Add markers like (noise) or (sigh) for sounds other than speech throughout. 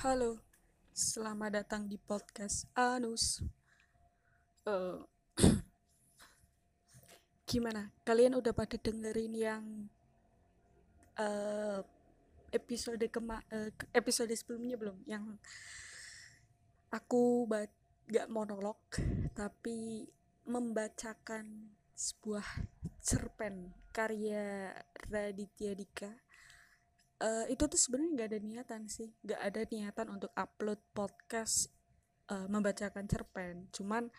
Halo, selamat datang di podcast Anus. Eh, (clears throat) gimana? Kalian udah pada dengerin yang eh, episode kema eh, episode sebelumnya belum? Yang aku ba- gak monolog, tapi membacakan sebuah cerpen karya Raditya Dika uh, itu tuh sebenarnya nggak ada niatan sih. Nggak ada niatan untuk upload podcast uh, membacakan cerpen. Cuman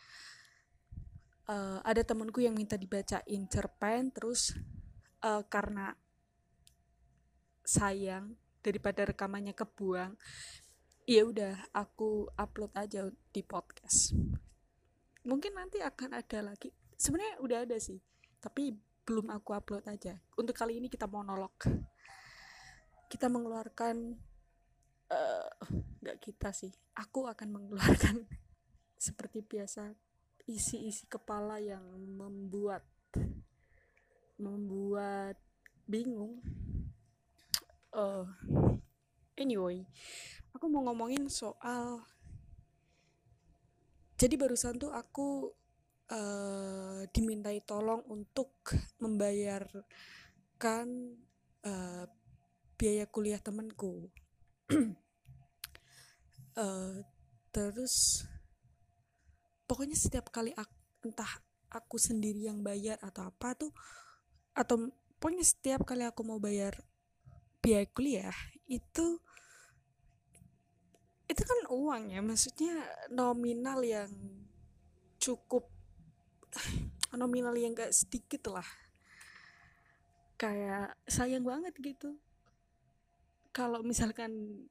uh, ada temenku yang minta dibacain cerpen terus uh, karena sayang daripada rekamannya kebuang ya udah aku upload aja di podcast. Mungkin nanti akan ada lagi. Sebenarnya udah ada sih tapi belum aku upload aja. Untuk kali ini kita monolog kita mengeluarkan uh, nggak kita sih aku akan mengeluarkan (laughs) seperti biasa isi-isi kepala yang membuat membuat bingung. Uh, anyway aku mau ngomongin soal jadi barusan tuh aku uh, dimintai tolong untuk membayarkan uh, biaya kuliah temanku. Uh, (clears throat) terus pokoknya setiap kali aku, entah aku sendiri yang bayar atau apa tuh atau pokoknya setiap kali aku mau bayar biaya kuliah itu itu kan uang ya maksudnya nominal yang cukup (sighs) nominal yang gak sedikit lah. Kayak sayang banget gitu kalau misalkan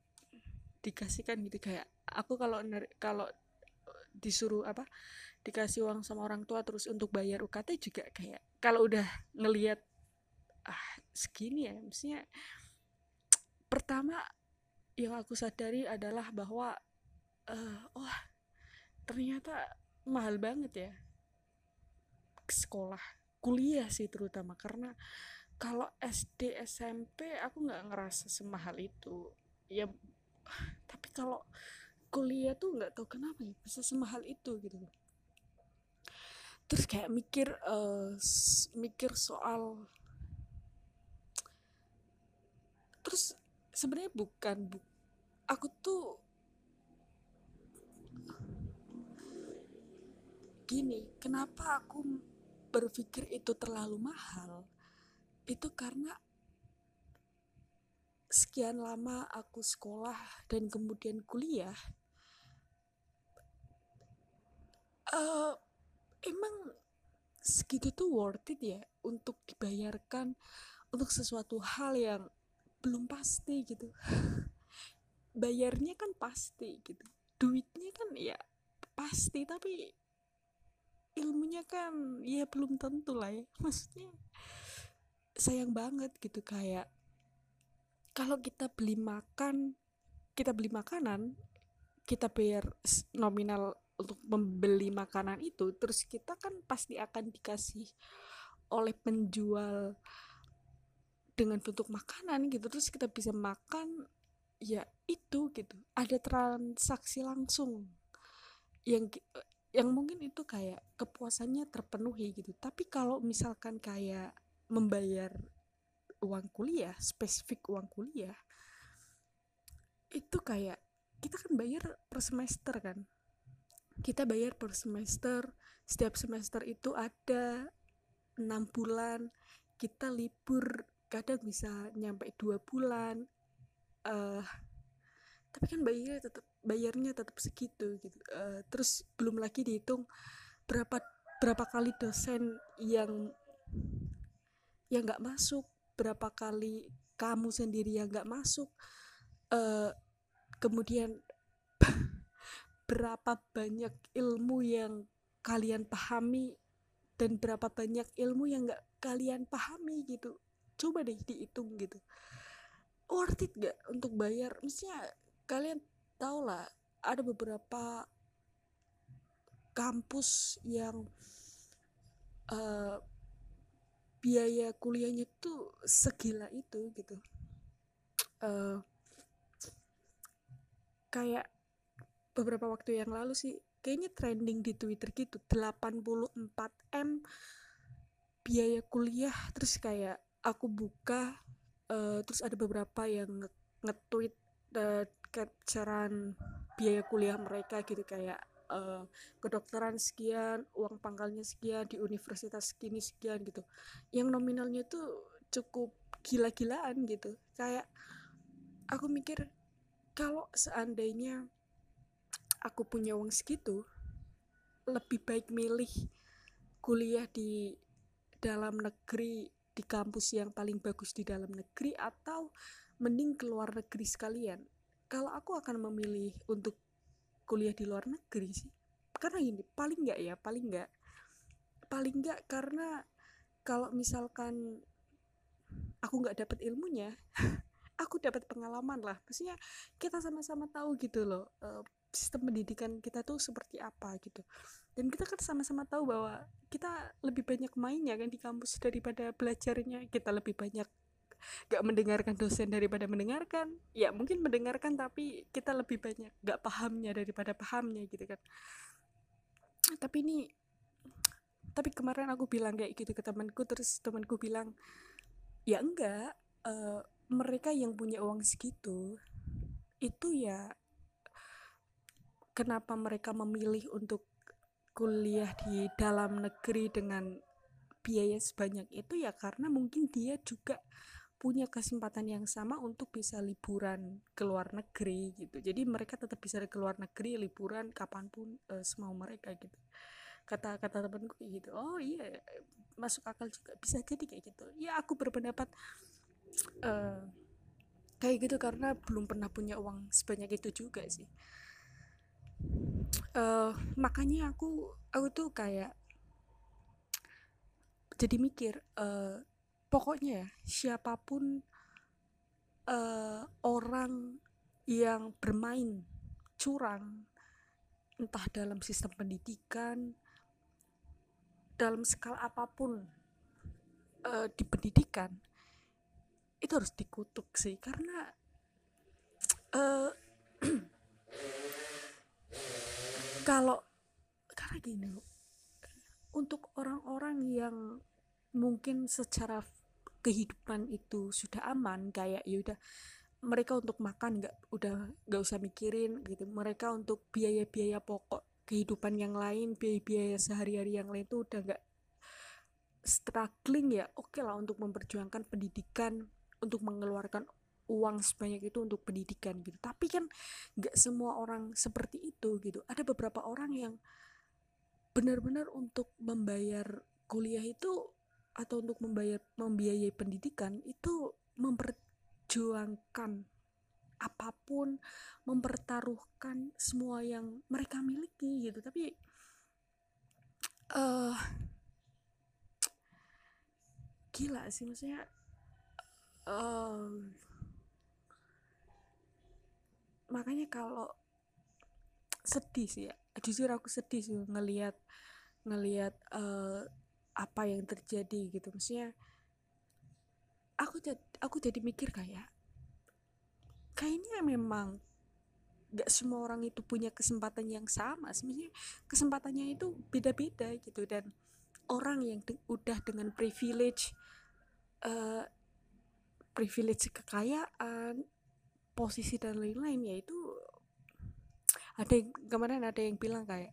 dikasihkan gitu kayak aku kalau kalau disuruh apa dikasih uang sama orang tua terus untuk bayar UKT juga kayak kalau udah ngelihat ah segini ya maksudnya pertama yang aku sadari adalah bahwa uh, oh ternyata mahal banget ya sekolah kuliah sih terutama karena kalau SD SMP aku nggak ngerasa semahal itu. Ya (sighs) tapi kalau kuliah tuh nggak tahu kenapa ya bisa semahal itu gitu terus kayak mikir uh, mikir soal terus sebenarnya bukan bu aku tuh gini kenapa aku berpikir itu terlalu mahal itu karena sekian lama aku sekolah dan kemudian kuliah uh, emang segitu tuh worth it ya untuk dibayarkan untuk sesuatu hal yang belum pasti gitu. (laughs) Bayarnya kan pasti gitu duitnya kan ya pasti tapi ilmunya kan ya belum tentu lah ya. (laughs) Maksudnya sayang banget gitu kayak kalau kita beli makan kita beli makanan kita bayar nominal untuk membeli makanan itu terus kita kan pasti akan dikasih oleh penjual dengan bentuk makanan gitu terus kita bisa makan ya itu gitu. Ada transaksi langsung yang yang mungkin itu kayak kepuasannya terpenuhi gitu. Tapi kalau misalkan kayak membayar uang kuliah spesifik uang kuliah itu kayak kita kan bayar per semester kan. Kita bayar per semester setiap semester itu ada enam bulan kita libur kadang bisa nyampe dua bulan uh, tapi kan bayarnya tetap bayarnya tetap segitu gitu. Uh, terus belum lagi dihitung berapa berapa kali dosen yang yang nggak masuk. Berapa kali kamu sendiri yang nggak masuk uh, kemudian (laughs) berapa banyak ilmu yang kalian pahami dan berapa banyak ilmu yang nggak kalian pahami gitu. Coba deh dihitung gitu. Worth it gak untuk bayar? Misalnya kalian tau lah ada beberapa kampus yang uh, biaya kuliahnya tuh segila itu gitu. Uh, kayak beberapa waktu yang lalu sih kayaknya trending di Twitter gitu 84 m biaya kuliah terus kayak aku buka uh, terus ada beberapa yang nge-tweet uh, capturean biaya kuliah mereka gitu kayak uh, kedokteran sekian uang pangkalnya sekian di universitas segini sekian gitu. Yang nominalnya tuh cukup gila-gilaan gitu. Kayak aku mikir kalau seandainya aku punya uang segitu lebih baik milih kuliah di dalam negeri di kampus yang paling bagus di dalam negeri atau mending ke luar negeri sekalian. Kalau aku akan memilih untuk kuliah di luar negeri sih. Karena ini paling nggak ya paling nggak paling nggak karena kalau misalkan aku nggak dapat ilmunya (laughs) aku dapat pengalaman lah. Maksudnya kita sama-sama tahu gitu loh uh, sistem pendidikan kita tuh seperti apa gitu. Dan kita kan sama-sama tahu bahwa kita lebih banyak mainnya kan di kampus daripada belajarnya. Kita lebih banyak gak mendengarkan dosen daripada mendengarkan. Ya mungkin mendengarkan tapi kita lebih banyak gak pahamnya daripada pahamnya gitu kan. Tapi ini tapi kemarin aku bilang kayak gitu ke temanku terus temanku bilang ya enggak uh, mereka yang punya uang segitu itu ya kenapa mereka memilih untuk kuliah di dalam negeri dengan biaya sebanyak itu? Ya karena mungkin dia juga punya kesempatan yang sama untuk bisa liburan ke luar negeri gitu. Jadi mereka tetap bisa ke luar negeri liburan kapan pun uh, semau mereka gitu. Kata kata temanku kayak gitu oh iya masuk akal juga bisa jadi kayak gitu. Ya aku berpendapat uh, kayak gitu karena belum pernah punya uang sebanyak itu juga sih. Uh, makanya aku aku tuh kayak jadi mikir uh, pokoknya ya siapa pun uh, orang yang bermain curang entah dalam sistem pendidikan dalam skala apa pun uh, di pendidikan itu harus dikutuk sih. Karena uh, (clears throat) kalau karena gini untuk orang-orang yang mungkin secara kehidupan itu sudah aman kayak ya udah mereka untuk makan nggak udah nggak usah mikirin gitu. Mereka untuk biaya-biaya pokok kehidupan yang lain biaya-biaya sehari-hari yang lain itu udah nggak struggling ya oke okay lah untuk memperjuangkan pendidikan untuk mengeluarkan uang sebanyak itu untuk pendidikan gitu. Tapi kan nggak semua orang seperti itu gitu. Ada beberapa orang yang benar-benar untuk membayar kuliah itu atau untuk membayar membiayai pendidikan itu memperjuangkan apa pun mempertaruhkan semua yang mereka miliki gitu. Tapi uh, gila sih maksudnya um, makanya kalau sedih sih ya jujur aku sedih sih ngelihat ngelihat uh, apa yang terjadi gitu. Maksudnya aku jadi aku jadi mikir kayak kayaknya memang gak semua orang itu punya kesempatan yang sama sebenarnya kesempatannya itu beda-beda gitu. Dan orang yang de udah dengan privilege uh, privilege kekayaan posisi dan lain-lain yaitu ada yang kemarin ada yang bilang kayak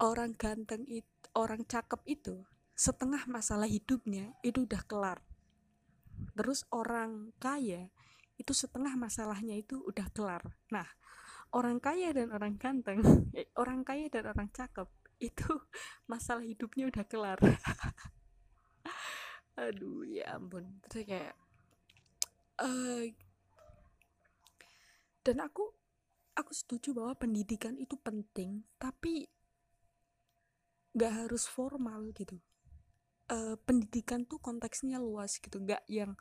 orang ganteng itu orang cakep itu setengah masalah hidupnya itu udah kelar. Terus orang kaya itu setengah masalahnya itu udah kelar. Nah orang kaya dan orang ganteng (laughs) eh, orang kaya dan orang cakep itu (laughs) masalah hidupnya udah kelar. (laughs) Aduh ya ampun. Terus kayak uh, dan aku aku setuju bahwa pendidikan itu penting tapi nggak harus formal gitu uh, pendidikan tuh konteksnya luas gitu nggak yang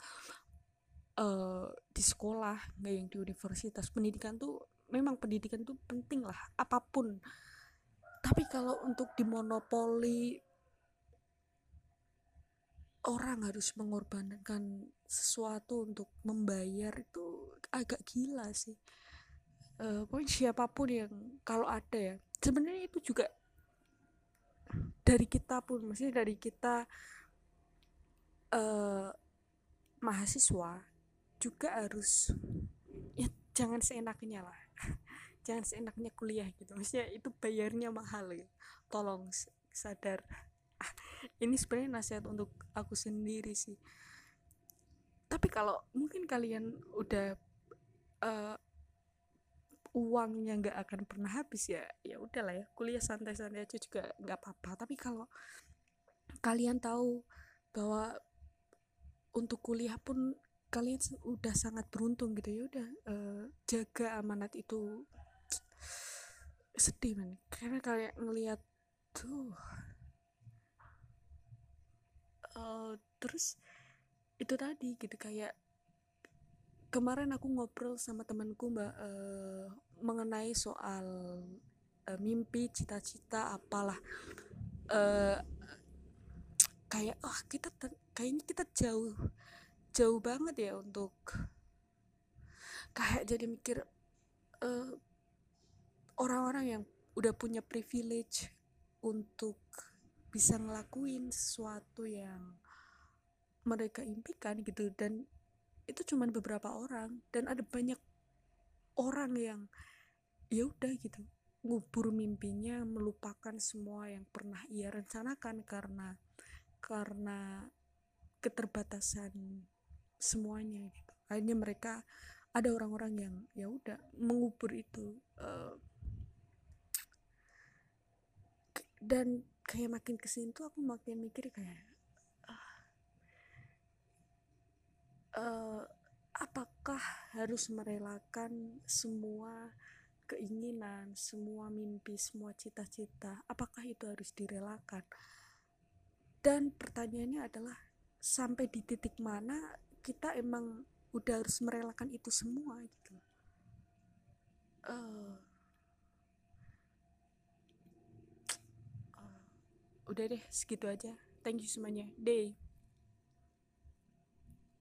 uh, di sekolah nggak yang di universitas. Pendidikan tuh memang pendidikan tuh penting lah apa pun. Tapi kalau untuk dimonopoli orang harus mengorbankan sesuatu untuk membayar itu agak gila sih. Uh, pokoknya siapa pun yang kalau ada ya. Sebenarnya itu juga dari kita pun maksudnya dari kita uh, mahasiswa juga harus ya jangan seenaknya lah. (laughs) Jangan seenaknya kuliah gitu. Maksudnya itu bayarnya mahal ya tolong sadar. (laughs) Ini sebenarnya nasihat untuk aku sendiri sih. Tapi kalau mungkin kalian udah uh, uangnya nggak akan pernah habis ya ya udahlah ya kuliah santai-santai aja juga nggak apa-apa. Tapi kalau kalian tahu bahwa untuk kuliah pun kalian udah sangat beruntung gitu ya udah uh, jaga amanat itu. Sedih man karena kayak ngelihat tuh. Uh, terus itu tadi gitu kayak kemarin aku ngobrol sama temanku mbak uh, mengenai soal uh, mimpi cita-cita apalah. Uh, kayak oh kita kayaknya kita jauh jauh banget ya untuk kayak jadi mikir orang orang-orang yang udah punya privilege untuk bisa ngelakuin sesuatu yang mereka impikan gitu. Dan itu cuma beberapa orang dan ada banyak orang yang ya udah gitu. Ngubur mimpinya melupakan semua yang pernah ia rencanakan karena karena keterbatasan semuanya gitu. Akhirnya mereka ada orang-orang yang ya udah mengubur itu uh, dan kayak makin ke sini tuh aku makin mikir kayak uh, apakah harus merelakan semua keinginan, semua mimpi, semua cita-cita, apakah itu harus direlakan? Dan pertanyaannya adalah sampai di titik mana kita emang udah harus merelakan itu semua gitu? Uh, udah deh segitu aja. Thank you semuanya. Day